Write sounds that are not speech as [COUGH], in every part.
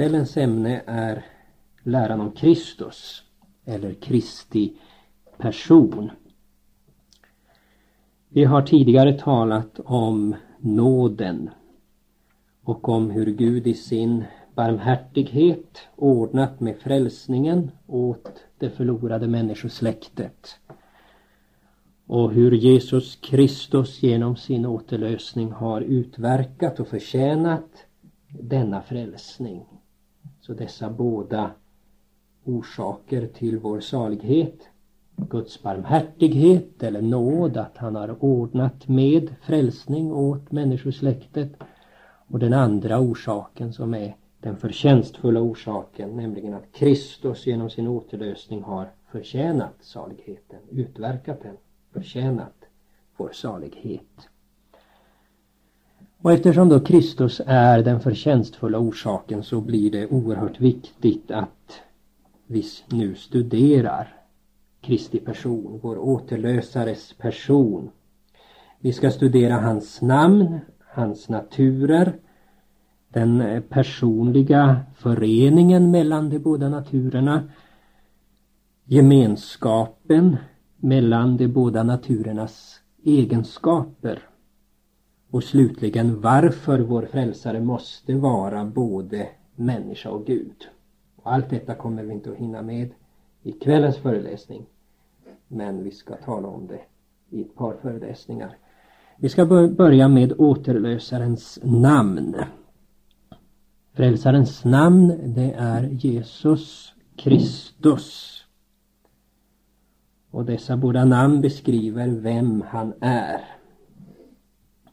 Kvällens ämne är läran om Kristus eller Kristi person. Vi har tidigare talat om nåden och om hur Gud i sin barmhärtighet ordnat med frälsningen åt det förlorade människosläktet och hur Jesus Kristus genom sin återlösning har utverkat och förtjänat denna frälsning. Så dessa båda orsaker till vår salighet Guds barmhärtighet eller nåd att han har ordnat med frälsning åt människosläktet och den andra orsaken som är den förtjänstfulla orsaken nämligen att Kristus genom sin återlösning har förtjänat saligheten, utverkat den, förtjänat vår salighet. Och eftersom då Kristus är den förtjänstfulla orsaken så blir det oerhört viktigt att vi nu studerar Kristi person, vår återlösares person. Vi ska studera hans namn, hans naturer, den eh, personliga föreningen mellan de båda naturerna, gemenskapen mellan de båda naturernas egenskaper och slutligen varför vår frälsare måste vara både människa och Gud. Och allt detta kommer vi inte att hinna med i kvällens föreläsning. Men vi ska tala om det i ett par föreläsningar. Vi ska börja med återlösarens namn. Frälsarens namn det är Jesus Kristus. Och dessa båda namn beskriver vem han är.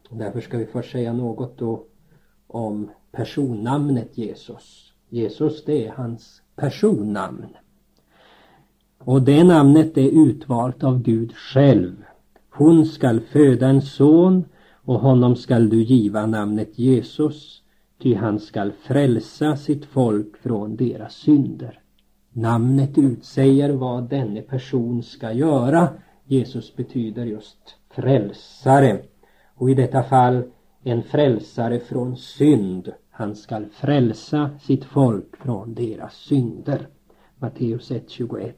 Därför ska vi först säga något då om personnamnet Jesus. Jesus det är hans personnamn. Och det namnet är utvalt av Gud själv. Hon skall föda en son och honom skall du giva namnet Jesus, ty han skall frälsa sitt folk från deras synder. Namnet utsäger vad denne person ska göra. Jesus betyder just frälsare. Och i detta fall en frälsare från synd. Han skall frälsa sitt folk från deras synder. Matteus 1.21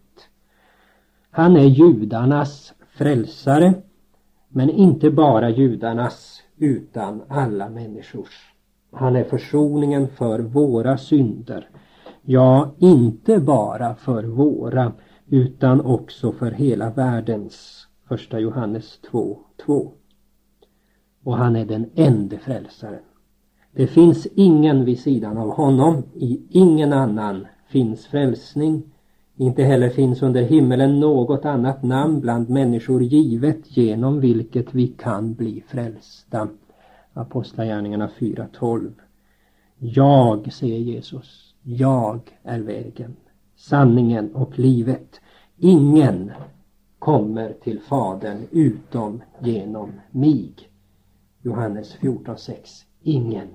Han är judarnas frälsare men inte bara judarnas utan alla människors. Han är försoningen för våra synder. Ja, inte bara för våra utan också för hela världens. Första Johannes 2.2 och han är den enda frälsaren. Det finns ingen vid sidan av honom, i ingen annan finns frälsning. Inte heller finns under himmelen något annat namn bland människor givet genom vilket vi kan bli frälsta. Apostlagärningarna 4.12 Jag, säger Jesus, jag är vägen, sanningen och livet. Ingen kommer till Fadern utom genom mig. Johannes 14.6. Ingen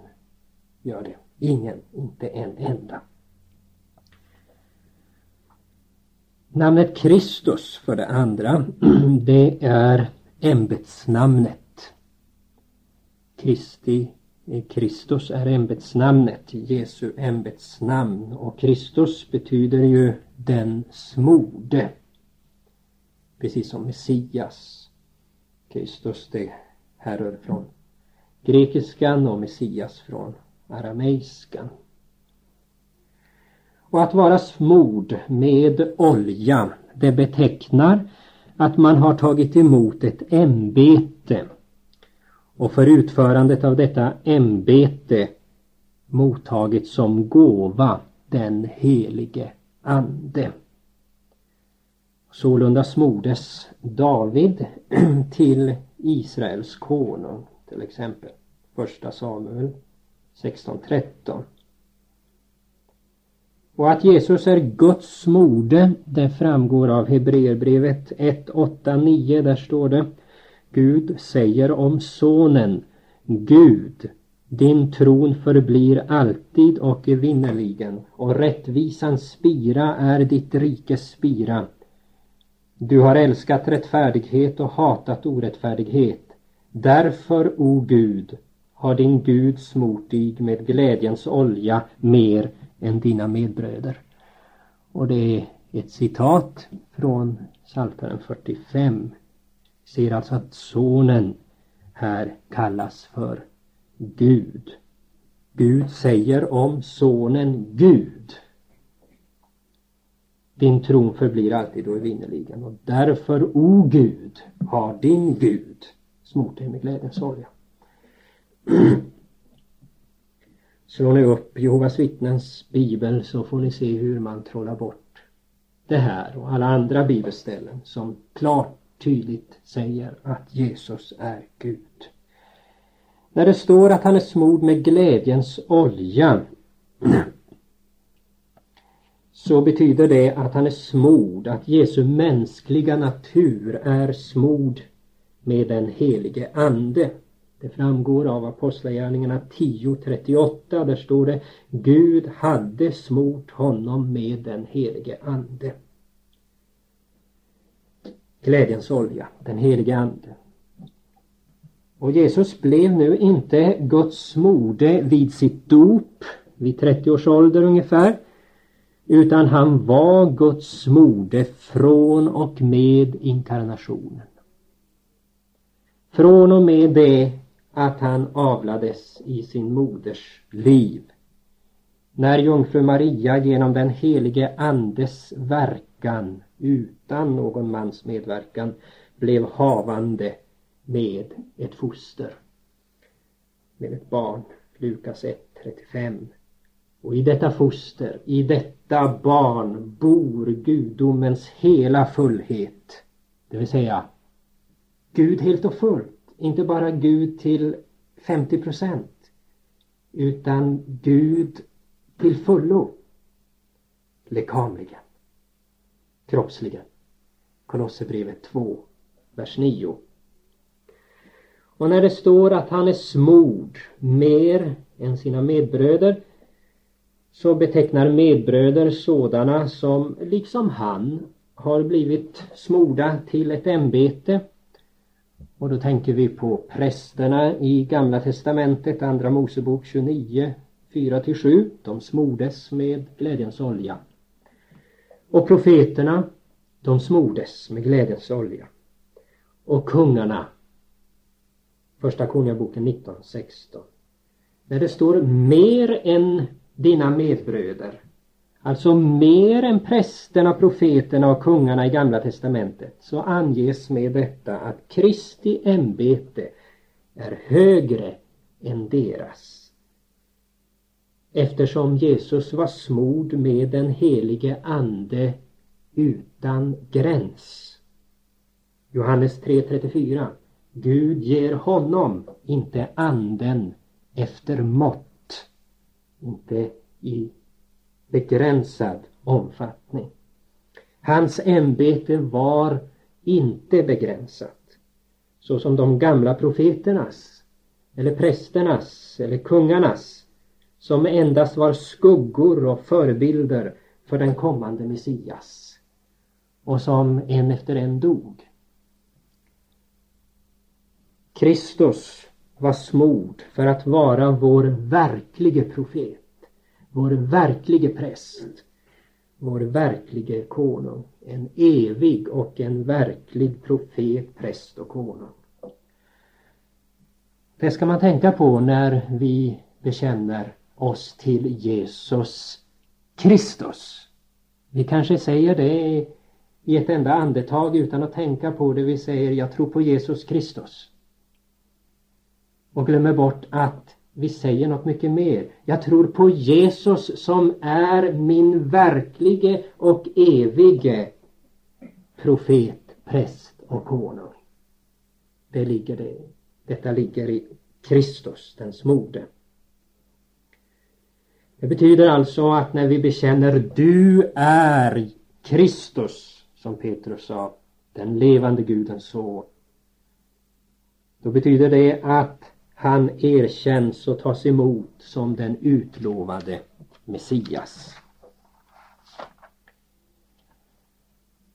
gör det. Ingen, inte en enda. Namnet Kristus för det andra, [CLEARS THROAT] det är ämbetsnamnet. Kristi, eh, Kristus är ämbetsnamnet, Jesu ämbetsnamn och Kristus betyder ju den smorde. Precis som Messias. Kristus det härrör från grekiskan och Messias från arameiskan. Och att vara smord med olja, det betecknar att man har tagit emot ett ämbete och för utförandet av detta ämbete mottagit som gåva den helige Ande. Sålunda smordes David [CLEARS THROAT] till Israels konung till exempel. Första Samuel 16.13. Och att Jesus är Guds mode, det framgår av Hebreerbrevet 1, 8, 9. Där står det Gud säger om sonen Gud, din tron förblir alltid och evinnerligen och rättvisans spira är ditt rikes spira. Du har älskat rättfärdighet och hatat orättfärdighet. Därför, o Gud, har din Gud smort dig med glädjens olja mer än dina medbröder. Och det är ett citat från Psaltaren 45. Vi ser alltså att sonen här kallas för Gud. Gud säger om sonen Gud. Din tron förblir alltid och evinnerligen och därför, o Gud, har din Gud smort dig med glädjens olja. [CLEARS THROAT] Slår ni upp Jehovas vittnens bibel så får ni se hur man trollar bort det här och alla andra bibelställen som klart tydligt säger att Jesus är Gud. När det står att han är smord med glädjens olja [CLEARS THROAT] så betyder det att han är smord, att Jesu mänskliga natur är smord med den helige Ande. Det framgår av Apostlagärningarna 10.38. Där står det Gud hade smort honom med den helige Ande. Glädjens olja, den helige Ande. Och Jesus blev nu inte Guds smorde vid sitt dop, vid 30 års ålder ungefär, utan han var Guds smorde från och med inkarnationen. Från och med det att han avlades i sin moders liv. När jungfru Maria genom den helige Andes verkan utan någon mans medverkan blev havande med ett foster. Med ett barn. Lukas 1.35. Och i detta foster, i detta barn bor gudomens hela fullhet. Det vill säga Gud helt och fullt. Inte bara Gud till 50 procent. Utan Gud till fullo. Lekamligen. Kroppsligen. Kolosserbrevet 2, vers 9. Och när det står att han är smord mer än sina medbröder så betecknar medbröder sådana som liksom han har blivit smorda till ett ämbete. Och då tänker vi på prästerna i Gamla Testamentet, Andra Mosebok 29, 4-7. De smordes med glädjens olja. Och profeterna, de smordes med glädjens olja. Och kungarna, Första Konungaboken 19.16. När det står mer än dina medbröder. Alltså mer än prästerna, profeterna och kungarna i Gamla Testamentet så anges med detta att Kristi ämbete är högre än deras. Eftersom Jesus var smord med den helige Ande utan gräns. Johannes 3.34 Gud ger honom inte anden efter mått. Inte i begränsad omfattning. Hans ämbete var inte begränsat. Så som de gamla profeternas eller prästernas eller kungarnas som endast var skuggor och förebilder för den kommande Messias och som en efter en dog. Kristus var smord för att vara vår verklige profet, vår verklige präst, vår verklige konung. En evig och en verklig profet, präst och konung. Det ska man tänka på när vi bekänner oss till Jesus Kristus. Vi kanske säger det i ett enda andetag utan att tänka på det. Vi säger jag tror på Jesus Kristus och glömmer bort att vi säger något mycket mer. Jag tror på Jesus som är min verklige och evige profet, präst och konung. Det ligger det. Detta ligger i Kristus, den smorde. Det betyder alltså att när vi bekänner du är Kristus, som Petrus sa, den levande Gudens son. Då betyder det att han erkänns och tas emot som den utlovade Messias.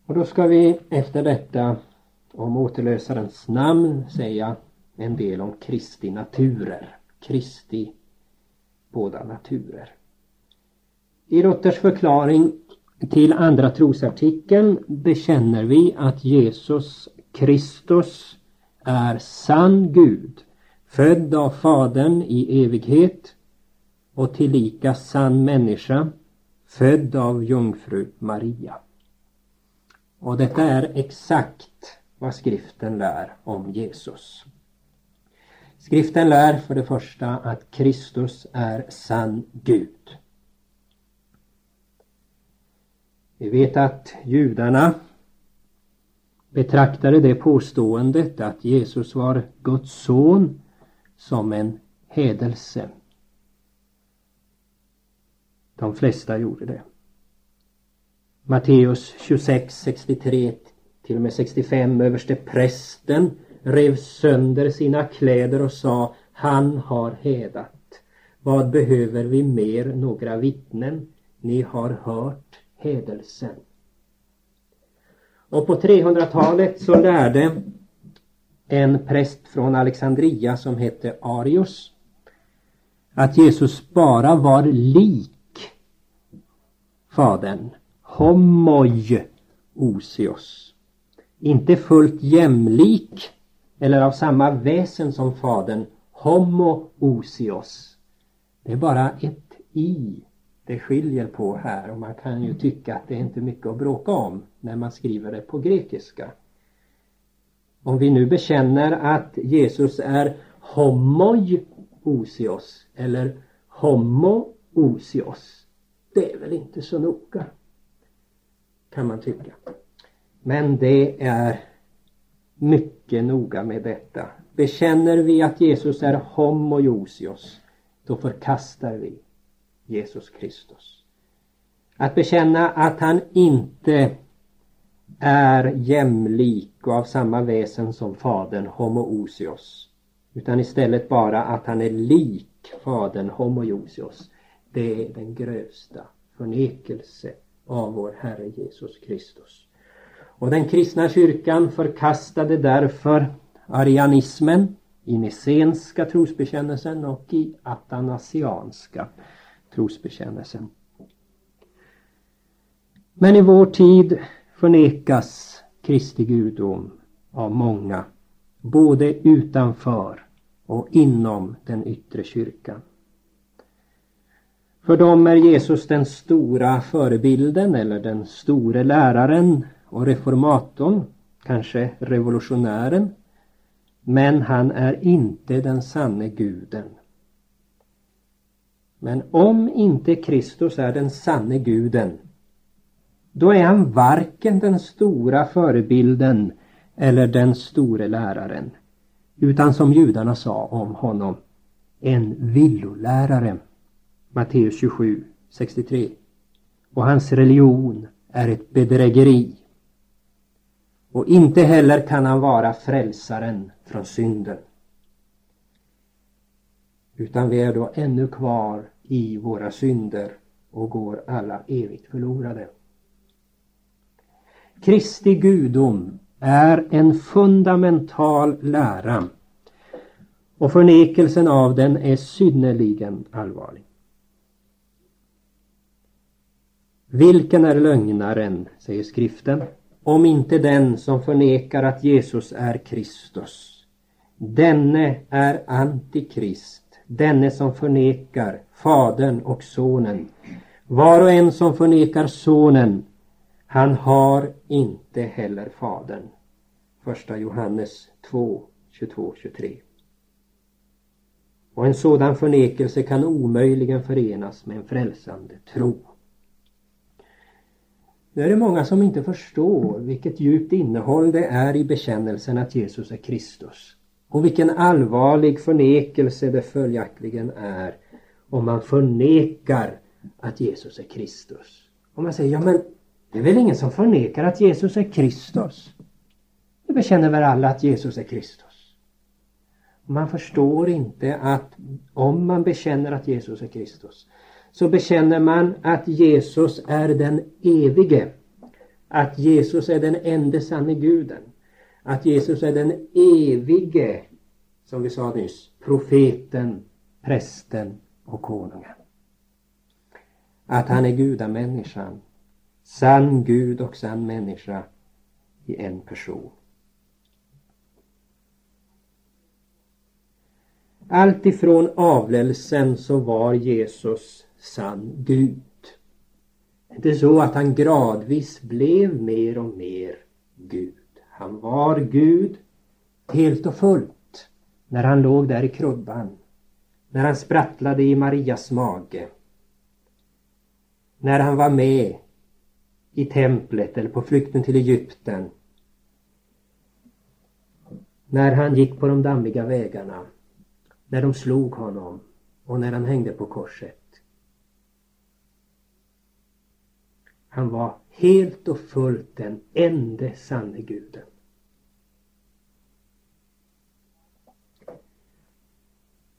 Och då ska vi efter detta om återlösarens namn säga en del om Kristi naturer. Kristi båda naturer. I Luthers förklaring till andra trosartikeln bekänner vi att Jesus Kristus är sann Gud, född av Fadern i evighet och tillika sann människa, född av jungfru Maria. Och detta är exakt vad skriften lär om Jesus. Skriften lär för det första att Kristus är sann Gud. Vi vet att judarna betraktade det påståendet att Jesus var Guds son som en hädelse. De flesta gjorde det. Matteus 26, 63 till och med 65 överste prästen rev sönder sina kläder och sa Han har hädat. Vad behöver vi mer några vittnen? Ni har hört hädelsen. Och på 300-talet så lärde en präst från Alexandria som hette Arius att Jesus bara var lik Fadern. Homoj osios. Inte fullt jämlik eller av samma väsen som Fadern. Homo osios. Det är bara ett i det skiljer på här och man kan ju tycka att det är inte mycket att bråka om när man skriver det på grekiska. Om vi nu bekänner att Jesus är homoj osios eller homo osios. Det är väl inte så noga. Kan man tycka. Men det är mycket noga med detta. Bekänner vi att Jesus är homoiosios då förkastar vi Jesus Kristus. Att bekänna att han inte är jämlik och av samma väsen som Fadern, homoousios. Utan istället bara att han är lik Fadern, homoousios. Det är den grövsta förnekelse av vår Herre Jesus Kristus. Och den kristna kyrkan förkastade därför arianismen i nicenska trosbekännelsen och i atanasianska trosbekännelsen. Men i vår tid förnekas Kristi gudom av många, både utanför och inom den yttre kyrkan. För dem är Jesus den stora förebilden eller den store läraren och reformatorn, kanske revolutionären. Men han är inte den sanne guden. Men om inte Kristus är den sanne guden då är han varken den stora förebilden eller den store läraren utan som judarna sa om honom en villolärare. Matteus 27, 63. Och hans religion är ett bedrägeri. Och inte heller kan han vara frälsaren från synden utan vi är då ännu kvar i våra synder och går alla evigt förlorade. Kristi gudom är en fundamental lära och förnekelsen av den är synnerligen allvarlig. Vilken är lögnaren, säger skriften, om inte den som förnekar att Jesus är Kristus. Denne är antikrist denne som förnekar Fadern och Sonen. Var och en som förnekar Sonen, han har inte heller Fadern. Första Johannes 2, 22, 23. Och en sådan förnekelse kan omöjligen förenas med en frälsande tro. Nu är det många som inte förstår vilket djupt innehåll det är i bekännelsen att Jesus är Kristus. Och vilken allvarlig förnekelse det följaktligen är om man förnekar att Jesus är Kristus. Om man säger, ja men det är väl ingen som förnekar att Jesus är Kristus? Det bekänner väl alla att Jesus är Kristus? Man förstår inte att om man bekänner att Jesus är Kristus så bekänner man att Jesus är den evige. Att Jesus är den enda sanne guden att Jesus är den evige, som vi sa nyss, profeten, prästen och konungen. att han är gudamänniskan. Sann Gud och sann människa i en person. Allt ifrån avlelsen så var Jesus sann Gud. Det är så att han gradvis blev mer och mer Gud. Han var Gud helt och fullt när han låg där i krubban. När han sprattlade i Marias mage. När han var med i templet eller på flykten till Egypten. När han gick på de dammiga vägarna. När de slog honom och när han hängde på korset. Han var helt och fullt den ende sanne guden.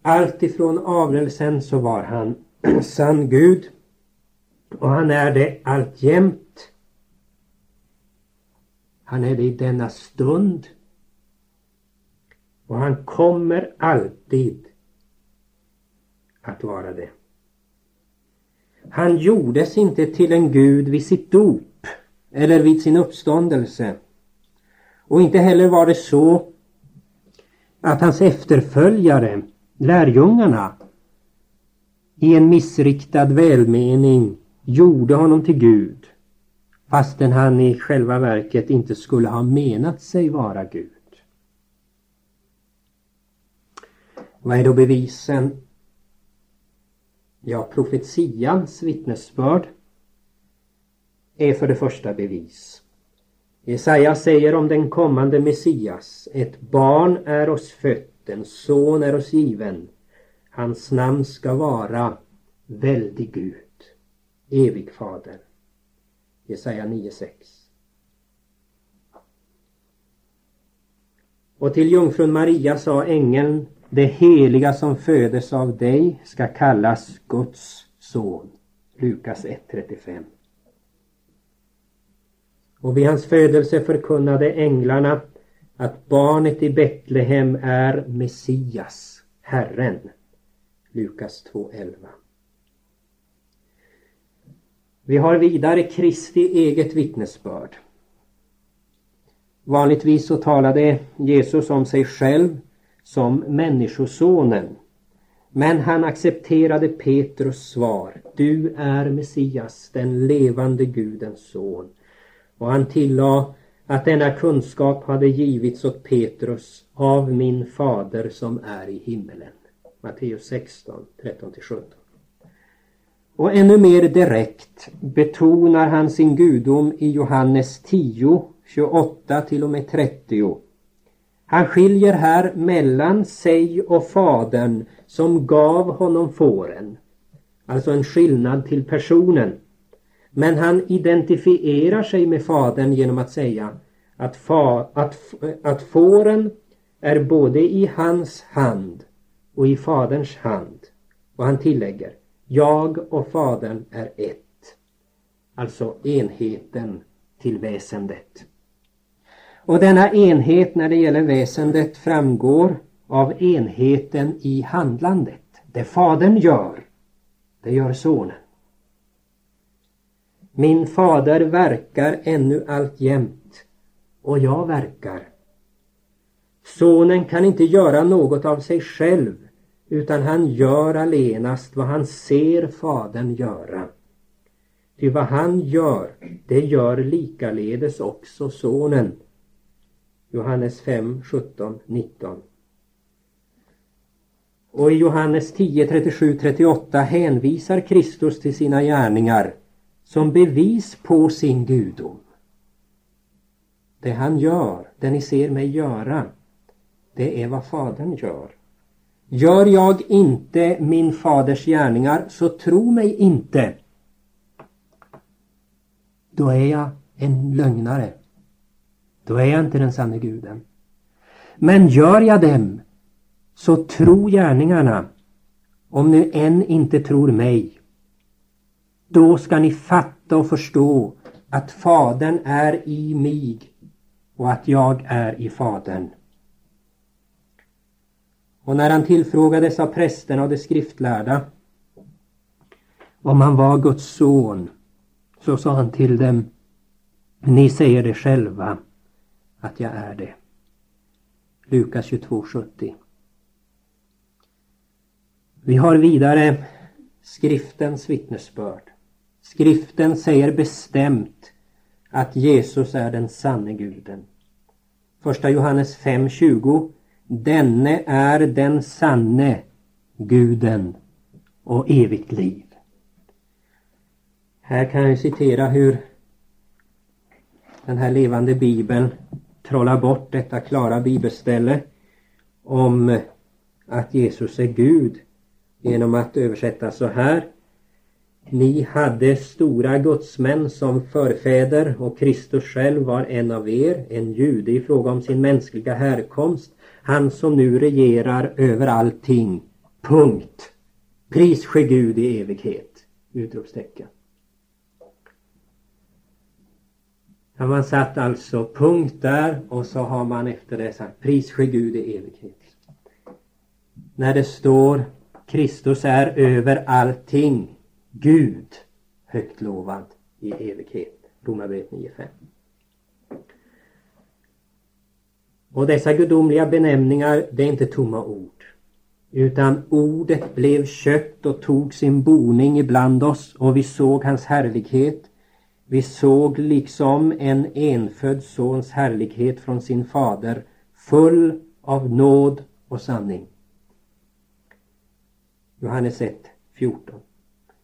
Allt ifrån avlelsen så var han [CLEARS THROAT] sann Gud och han är det alltjämt. Han är det i denna stund och han kommer alltid att vara det. Han gjordes inte till en gud vid sitt dop eller vid sin uppståndelse. Och inte heller var det så att hans efterföljare, lärjungarna, i en missriktad välmening gjorde honom till Gud fastän han i själva verket inte skulle ha menat sig vara Gud. Vad är då bevisen? Ja, profetians vittnesbörd är för det första bevis. Jesaja säger om den kommande Messias, ett barn är oss fött, en son är oss given. Hans namn ska vara väldig Gud, evig fader. Jesaja 9.6. Och till jungfrun Maria sa ängeln det heliga som födes av dig ska kallas Guds son. Lukas 1.35. Och vid hans födelse förkunnade änglarna att barnet i Betlehem är Messias, Herren. Lukas 2.11. Vi har vidare Kristi eget vittnesbörd. Vanligtvis så talade Jesus om sig själv som Människosonen. Men han accepterade Petrus svar. Du är Messias, den levande Gudens son. Och han tillade att denna kunskap hade givits åt Petrus av min fader som är i himmelen. Matteus 16, 13-17. Och ännu mer direkt betonar han sin gudom i Johannes 10, 28 till och med 30 han skiljer här mellan sig och fadern som gav honom fåren. Alltså en skillnad till personen. Men han identifierar sig med fadern genom att säga att, fa, att, att fåren är både i hans hand och i faderns hand. Och han tillägger, jag och fadern är ett. Alltså enheten till väsendet. Och denna enhet när det gäller väsendet framgår av enheten i handlandet. Det Fadern gör, det gör Sonen. Min fader verkar ännu alltjämt och jag verkar. Sonen kan inte göra något av sig själv utan han gör allenast vad han ser Fadern göra. Ty vad han gör, det gör likaledes också Sonen. Johannes 5, 17, 19. Och i Johannes 10, 37, 38 hänvisar Kristus till sina gärningar som bevis på sin gudom. Det han gör, det ni ser mig göra, det är vad Fadern gör. Gör jag inte min faders gärningar så tro mig inte. Då är jag en lögnare. Då är jag inte den sanne guden. Men gör jag dem så tro gärningarna om nu än inte tror mig. Då ska ni fatta och förstå att Fadern är i mig och att jag är i Fadern. Och när han tillfrågades av prästerna och de skriftlärda om han var Guds son, så sa han till dem, ni säger det själva att jag är det. Lukas 22.70. Vi har vidare skriftens vittnesbörd. Skriften säger bestämt att Jesus är den sanne guden. Första Johannes 5.20 Denne är den sanne guden och evigt liv. Här kan jag citera hur den här levande bibeln trollar bort detta klara bibelställe om att Jesus är Gud genom att översätta så här. Ni hade stora gudsmän som förfäder och Kristus själv var en av er, en jude i fråga om sin mänskliga härkomst, han som nu regerar över allting. Punkt. Pris ske Gud i evighet! Utropstecken. Har man satt alltså punkt där och så har man efter det sagt pris ske Gud i evighet. När det står Kristus är över allting. Gud högt lovad i evighet. Romarbrevet 9.5. Och dessa gudomliga benämningar, det är inte tomma ord. Utan ordet blev kött och tog sin boning ibland oss och vi såg hans härlighet. Vi såg liksom en enfödd sons härlighet från sin fader, full av nåd och sanning. Johannes 1, 14.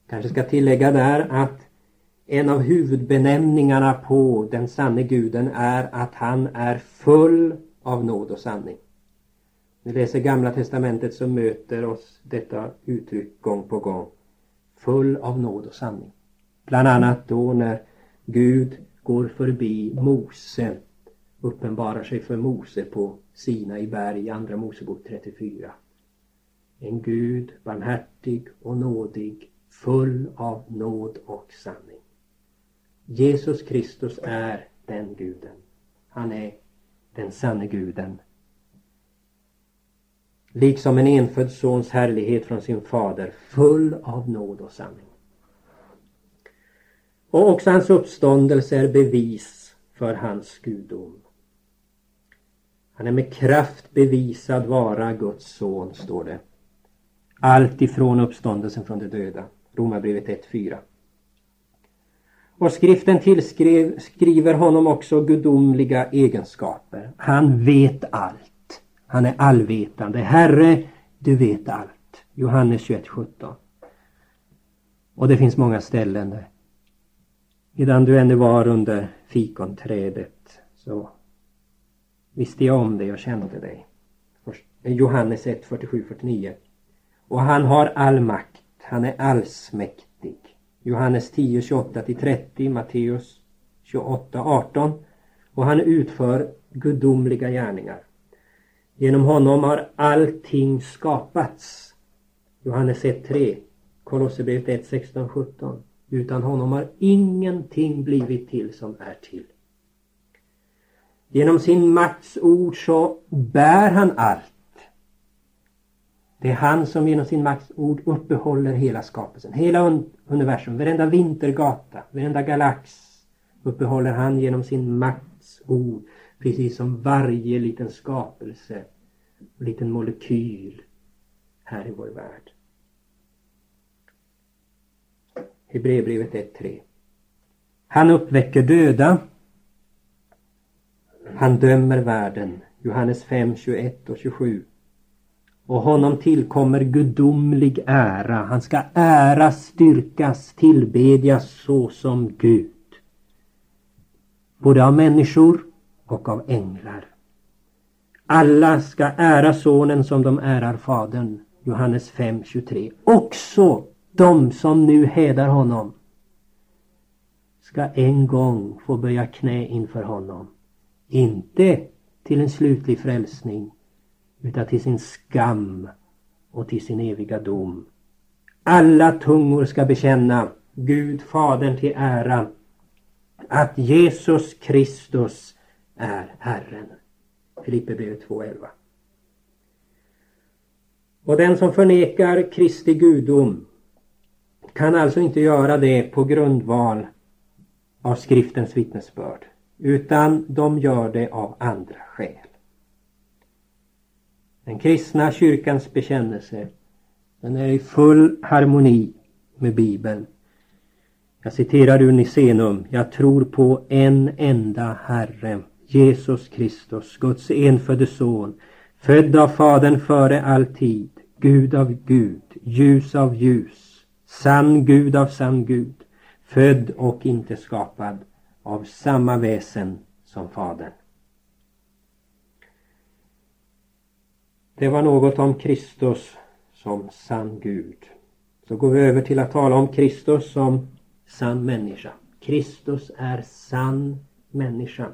Kanske ska tillägga där att en av huvudbenämningarna på den sanne guden är att han är full av nåd och sanning. När vi läser gamla testamentet så möter oss detta uttryck gång på gång. Full av nåd och sanning. Bland annat då när Gud går förbi Mose, uppenbarar sig för Mose på Sina i berg, andra Mosebok 34 en Gud barmhärtig och nådig, full av nåd och sanning. Jesus Kristus är den guden. Han är den sanne guden. Liksom en enfödd sons härlighet från sin fader, full av nåd och sanning. Och också hans uppståndelse är bevis för hans gudom. Han är med kraft bevisad vara Guds son, står det. Allt ifrån uppståndelsen från de döda. Romarbrevet 1.4. Och skriften tillskriver honom också gudomliga egenskaper. Han vet allt. Han är allvetande. Herre, du vet allt. Johannes 21.17. Och det finns många ställen där. Medan du ännu var under fikonträdet så visste jag om dig och kände dig. Johannes 1, 47-49. Och han har all makt. Han är allsmäktig. Johannes 10, 28-30, Matteus 28, 18. Och han utför gudomliga gärningar. Genom honom har allting skapats. Johannes 1, 3. Kolosserbrevet 1, 16, 17. Utan honom har ingenting blivit till som är till. Genom sin makts ord så bär han allt. Det är han som genom sin makts ord uppehåller hela skapelsen. Hela universum, varenda vintergata, varenda galax uppehåller han genom sin makts ord. Precis som varje liten skapelse, liten molekyl här i vår värld. Hebreerbrevet 1.3 Han uppväcker döda. Han dömer världen. Johannes 5, 21 och 27 och honom tillkommer gudomlig ära. Han ska äras, styrkas, tillbedjas såsom Gud. Både av människor och av änglar. Alla ska ära sonen som de ärar fadern. Johannes 5.23. Också de som nu hedar honom ska en gång få böja knä inför honom. Inte till en slutlig frälsning utan till sin skam och till sin eviga dom. Alla tungor ska bekänna Gud Fadern till ära att Jesus Kristus är Herren. Filipperbrevet 2.11. Och den som förnekar Kristi gudom kan alltså inte göra det på grundval av skriftens vittnesbörd utan de gör det av andra skäl. Den kristna kyrkans bekännelse den är i full harmoni med Bibeln. Jag citerar ur Nicenum. Jag tror på en enda Herre, Jesus Kristus, Guds enfödde son, född av Fadern före all tid, Gud av Gud, ljus av ljus, sann Gud av sann Gud, född och inte skapad, av samma väsen som Fadern. Det var något om Kristus som sann Gud. Så går vi över till att tala om Kristus som sann människa. Kristus är sann människa.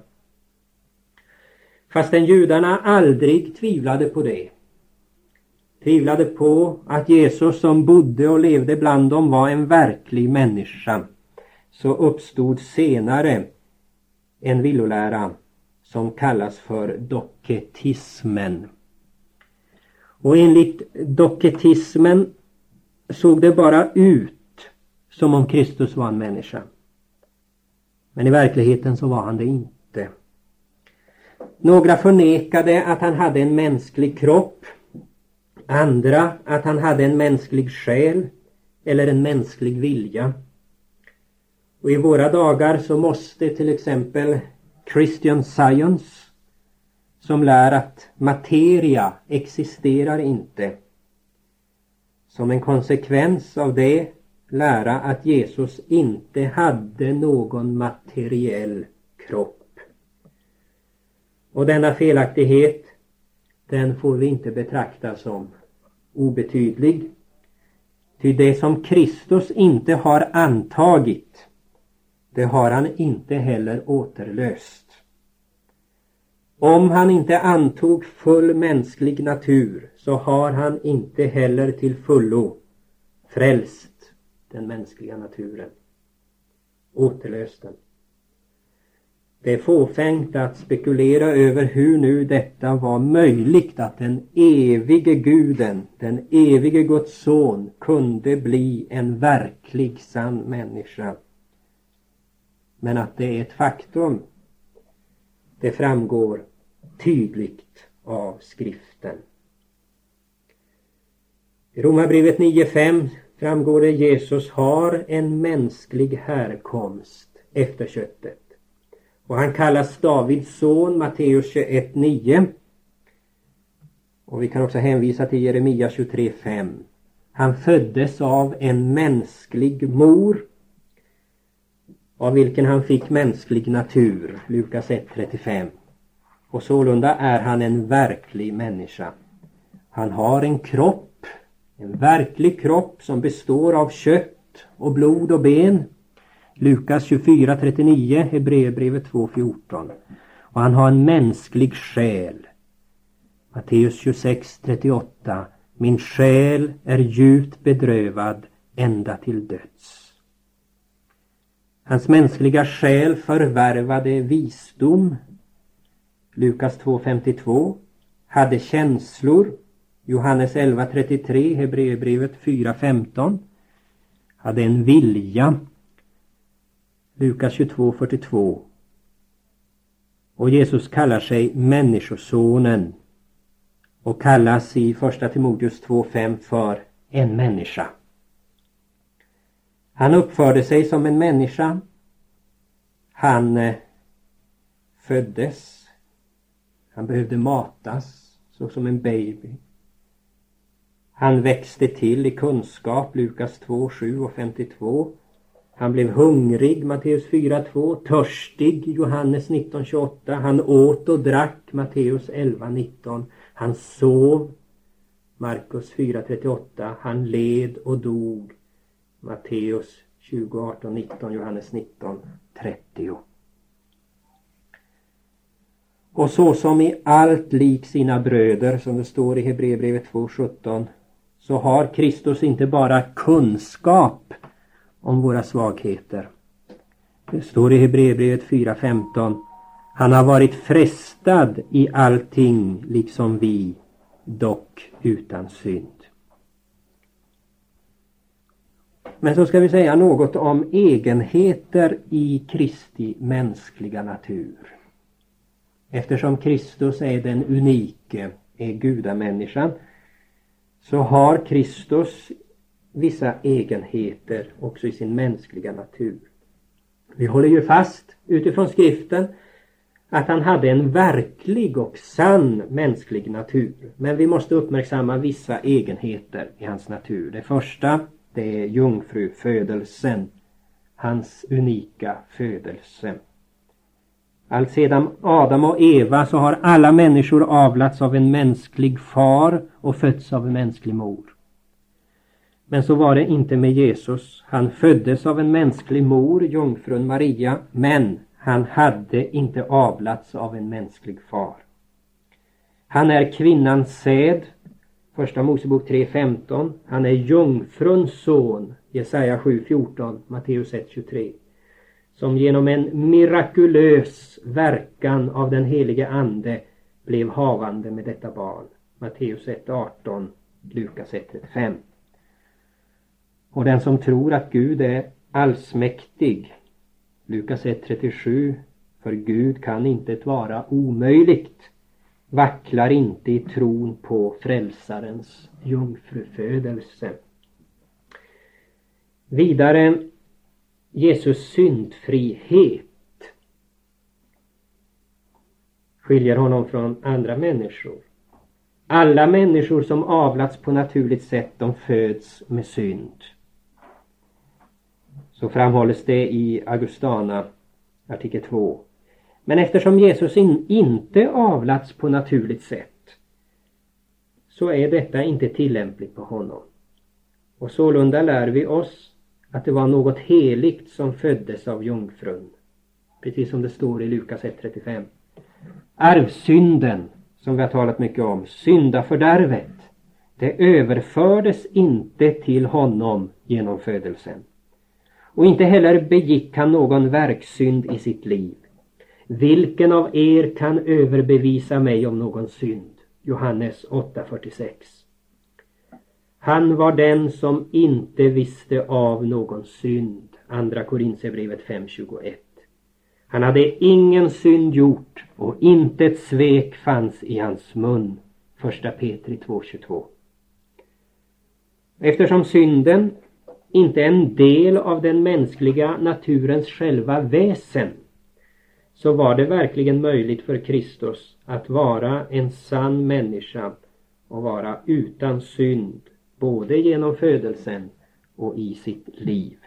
Fastän judarna aldrig tvivlade på det. Tvivlade på att Jesus som bodde och levde bland dem var en verklig människa. Så uppstod senare en villolära som kallas för doketismen. Och enligt doketismen såg det bara ut som om Kristus var en människa. Men i verkligheten så var han det inte. Några förnekade att han hade en mänsklig kropp. Andra att han hade en mänsklig själ eller en mänsklig vilja. Och i våra dagar så måste till exempel Christian Science som lär att materia existerar inte. Som en konsekvens av det lära att Jesus inte hade någon materiell kropp. Och denna felaktighet den får vi inte betrakta som obetydlig. Ty det som Kristus inte har antagit det har han inte heller återlöst. Om han inte antog full mänsklig natur så har han inte heller till fullo frälst den mänskliga naturen. Återlöst den. Det är fåfängt att spekulera över hur nu detta var möjligt att den evige guden, den evige Guds son kunde bli en verklig sann människa. Men att det är ett faktum, det framgår tydligt av skriften. I Romarbrevet 9.5 framgår det Jesus har en mänsklig härkomst efter köttet. Och han kallas Davids son, Matteus 21.9. Och vi kan också hänvisa till Jeremia 23.5. Han föddes av en mänsklig mor av vilken han fick mänsklig natur, Lukas 1.35. Och sålunda är han en verklig människa. Han har en kropp, en verklig kropp som består av kött och blod och ben. Lukas 24.39, Hebreerbrevet 2.14. Och han har en mänsklig själ. Matteus 26.38. Min själ är djupt bedrövad ända till döds. Hans mänskliga själ förvärvade visdom, Lukas 2.52, hade känslor, Johannes 11.33, Hebreerbrevet 4.15, hade en vilja, Lukas 22.42. Och Jesus kallar sig Människosonen och kallas i första Timoteus 2.5 för en människa. Han uppförde sig som en människa. Han eh, föddes. Han behövde matas så som en baby. Han växte till i kunskap, Lukas 2, 7 och 52. Han blev hungrig, Matteus 4, 2. Törstig, Johannes 19, 28. Han åt och drack, Matteus 11, 19. Han sov, Markus 4, 38. Han led och dog, Matteus 20, 18, 19, Johannes 19, 30. Och så som i allt lik sina bröder, som det står i Hebreerbrevet 2.17, så har Kristus inte bara kunskap om våra svagheter. Det står i Hebreerbrevet 4.15, han har varit frestad i allting liksom vi, dock utan synd. Men så ska vi säga något om egenheter i Kristi mänskliga natur. Eftersom Kristus är den unike, är gudamänniskan, så har Kristus vissa egenheter också i sin mänskliga natur. Vi håller ju fast utifrån skriften att han hade en verklig och sann mänsklig natur. Men vi måste uppmärksamma vissa egenheter i hans natur. Det första det är jungfrufödelsen, hans unika födelse. Alltsedan Adam och Eva så har alla människor avlats av en mänsklig far och fötts av en mänsklig mor. Men så var det inte med Jesus. Han föddes av en mänsklig mor, jungfrun Maria, men han hade inte avlats av en mänsklig far. Han är kvinnans säd, Första Mosebok 3.15. Han är jungfruns son, Jesaja 7.14, Matteus 1.23. Som genom en mirakulös verkan av den helige Ande blev havande med detta barn. Matteus 1.18, Lukas 1.5. Och den som tror att Gud är allsmäktig, Lukas 1.37, för Gud kan inte vara omöjligt vacklar inte i tron på frälsarens jungfrufödelse. Vidare Jesus syndfrihet skiljer honom från andra människor. Alla människor som avlats på naturligt sätt de föds med synd. Så framhålles det i Augustana artikel 2 men eftersom Jesus in, inte avlats på naturligt sätt så är detta inte tillämpligt på honom. Och sålunda lär vi oss att det var något heligt som föddes av jungfrun. Precis som det står i Lukas 1.35. Arvsynden, som vi har talat mycket om, syndafördärvet, det överfördes inte till honom genom födelsen. Och inte heller begick han någon verksynd i sitt liv. Vilken av er kan överbevisa mig om någon synd? Johannes 8.46 han var den som inte visste av någon synd. Andra Korinthierbrevet 5.21 Han hade ingen synd gjort och inte ett svek fanns i hans mun. Första Petri 2.22 Eftersom synden inte är en del av den mänskliga naturens själva väsen så var det verkligen möjligt för Kristus att vara en sann människa och vara utan synd både genom födelsen och i sitt liv.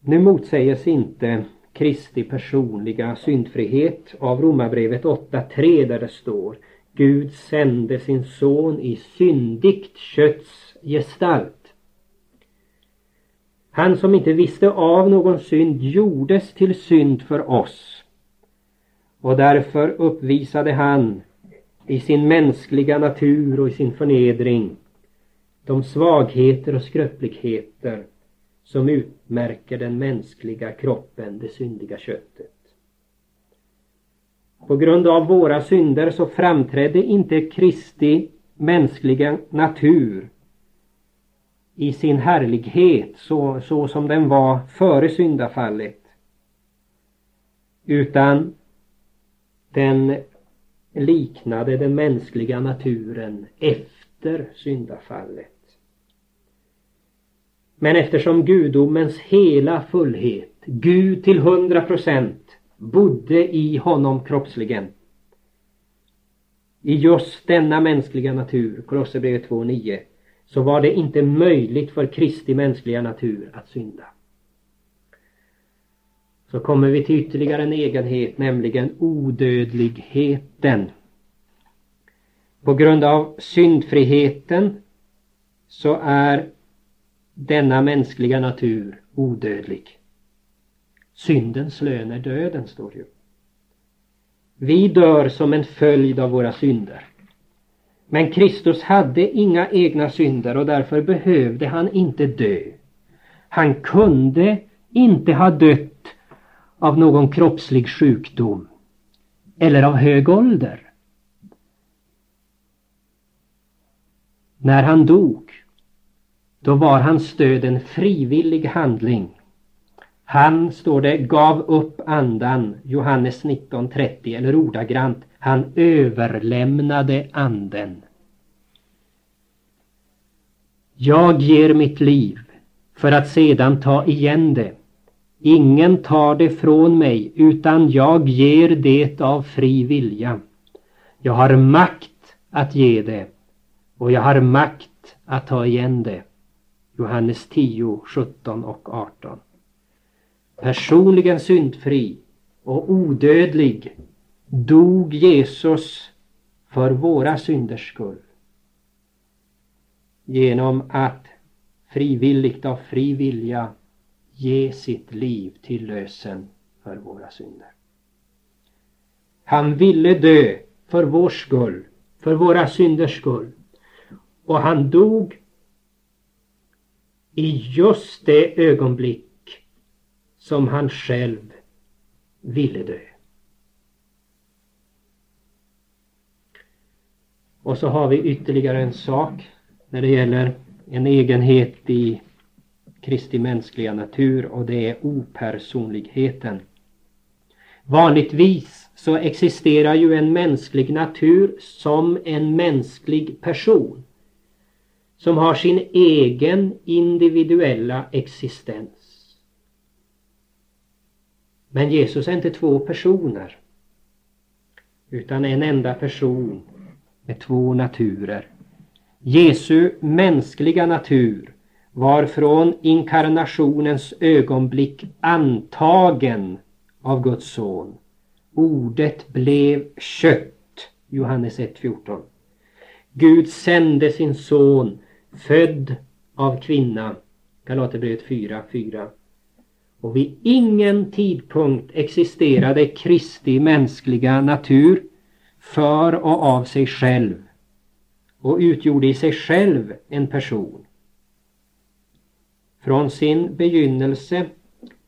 Nu motsäges inte Kristi personliga syndfrihet av Romarbrevet 8.3 där det står Gud sände sin son i syndigt kötts gestalt han som inte visste av någon synd gjordes till synd för oss. Och därför uppvisade han i sin mänskliga natur och i sin förnedring de svagheter och skröpligheter som utmärker den mänskliga kroppen, det syndiga köttet. På grund av våra synder så framträdde inte Kristi mänskliga natur i sin härlighet så, så som den var före syndafallet. Utan den liknade den mänskliga naturen efter syndafallet. Men eftersom gudomens hela fullhet, Gud till hundra procent, bodde i honom kroppsligen i just denna mänskliga natur, Kolosserbrevet 2.9 så var det inte möjligt för Kristi mänskliga natur att synda. Så kommer vi till ytterligare en egenhet, nämligen odödligheten. På grund av syndfriheten så är denna mänskliga natur odödlig. Syndens lön är döden, står det ju. Vi dör som en följd av våra synder. Men Kristus hade inga egna synder och därför behövde han inte dö. Han kunde inte ha dött av någon kroppslig sjukdom eller av hög ålder. när han dog, då var hans död en frivillig handling. Han, står det, gav upp andan, Johannes 19.30 eller ordagrant, han överlämnade anden. Jag ger mitt liv för att sedan ta igen det. Ingen tar det från mig utan jag ger det av fri vilja. Jag har makt att ge det och jag har makt att ta igen det. Johannes 10, 17 och 18. Personligen syndfri och odödlig dog Jesus för våra synders skull. Genom att frivilligt av fri vilja ge sitt liv till lösen för våra synder. Han ville dö för vår skull, för våra synders skull. Och han dog i just det ögonblick som han själv ville dö. Och så har vi ytterligare en sak när det gäller en egenhet i Kristi mänskliga natur och det är opersonligheten. Vanligtvis så existerar ju en mänsklig natur som en mänsklig person som har sin egen individuella existens. Men Jesus är inte två personer utan en enda person med två naturer. Jesu mänskliga natur var från inkarnationens ögonblick antagen av Guds son. Ordet blev kött. Johannes 1.14. Gud sände sin son, född av kvinna. Galaterbrevet 4.4. Och vid ingen tidpunkt existerade Kristi mänskliga natur för och av sig själv och utgjorde i sig själv en person. Från sin begynnelse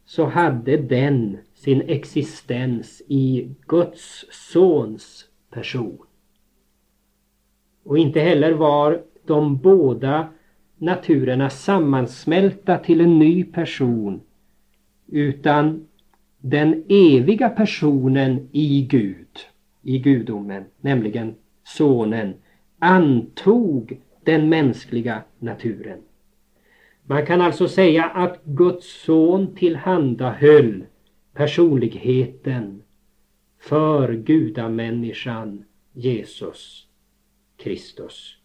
så hade den sin existens i Guds sons person. Och inte heller var de båda naturerna sammansmälta till en ny person utan den eviga personen i Gud, i gudomen, nämligen sonen, antog den mänskliga naturen. Man kan alltså säga att Guds son tillhandahöll personligheten för gudamänniskan Jesus Kristus.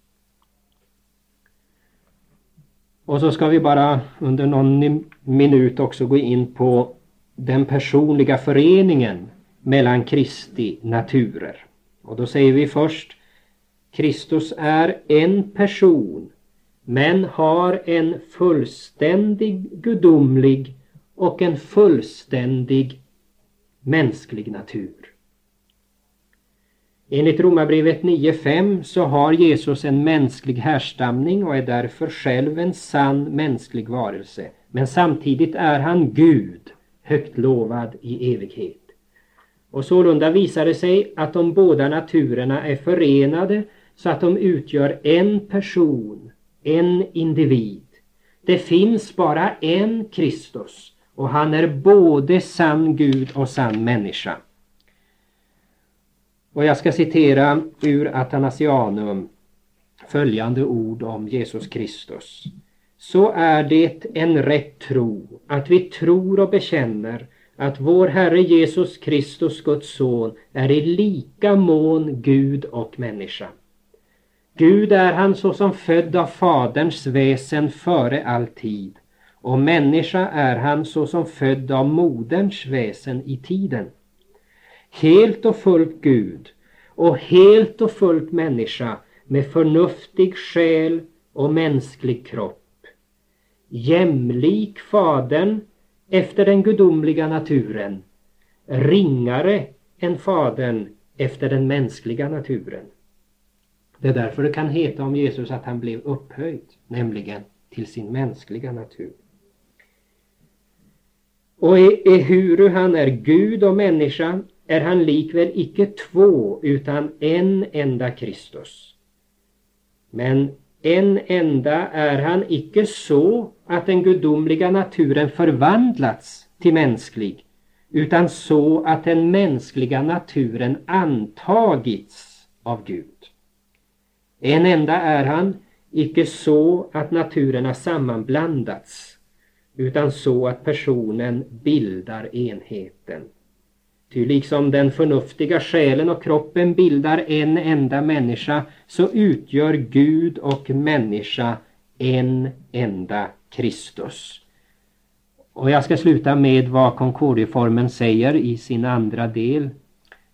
Och så ska vi bara under någon minut också gå in på den personliga föreningen mellan Kristi naturer. Och då säger vi först Kristus är en person men har en fullständig gudomlig och en fullständig mänsklig natur. Enligt Romarbrevet 9.5 så har Jesus en mänsklig härstamning och är därför själv en sann mänsklig varelse. Men samtidigt är han Gud, högt lovad i evighet. Och sålunda visar det sig att de båda naturerna är förenade så att de utgör en person, en individ. Det finns bara en Kristus och han är både sann Gud och sann människa. Och jag ska citera ur Athanasianum följande ord om Jesus Kristus. Så är det en rätt tro att vi tror och bekänner att vår Herre Jesus Kristus, Guds son, är i lika mån Gud och människa. Gud är han såsom född av Faderns väsen före all tid och människa är han såsom född av moderns väsen i tiden helt och fullt Gud och helt och fullt människa med förnuftig själ och mänsklig kropp. Jämlik Fadern efter den gudomliga naturen, ringare än Fadern efter den mänskliga naturen. Det är därför det kan heta om Jesus att han blev upphöjd, nämligen till sin mänskliga natur. Och ehuru han är Gud och människa är han likväl icke två utan en enda Kristus. Men en enda är han icke så att den gudomliga naturen förvandlats till mänsklig, utan så att den mänskliga naturen antagits av Gud. En enda är han, icke så att naturen har sammanblandats, utan så att personen bildar enheten. Ty liksom den förnuftiga själen och kroppen bildar en enda människa så utgör Gud och människa en enda Kristus. Och jag ska sluta med vad Concordieformen säger i sin andra del,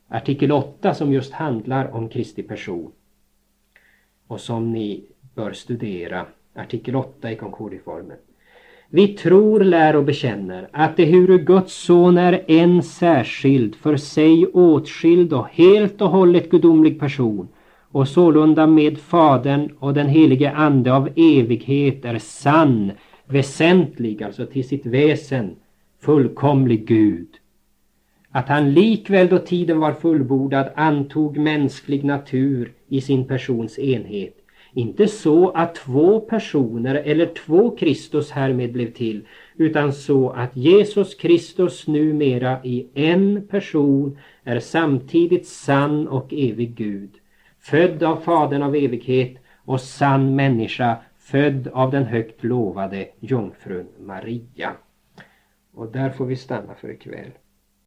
artikel 8 som just handlar om Kristi person och som ni bör studera, artikel 8 i Concordieformen. Vi tror, lär och bekänner att det ehuru Guds son är en särskild, för sig åtskild och helt och hållet gudomlig person och sålunda med Fadern och den helige Ande av evighet är sann, väsentlig, alltså till sitt väsen, fullkomlig Gud. Att han likväl då tiden var fullbordad antog mänsklig natur i sin persons enhet inte så att två personer eller två Kristus härmed blev till, utan så att Jesus Kristus numera i en person är samtidigt sann och evig Gud, född av Fadern av evighet och sann människa, född av den högt lovade jungfrun Maria. Och där får vi stanna för ikväll.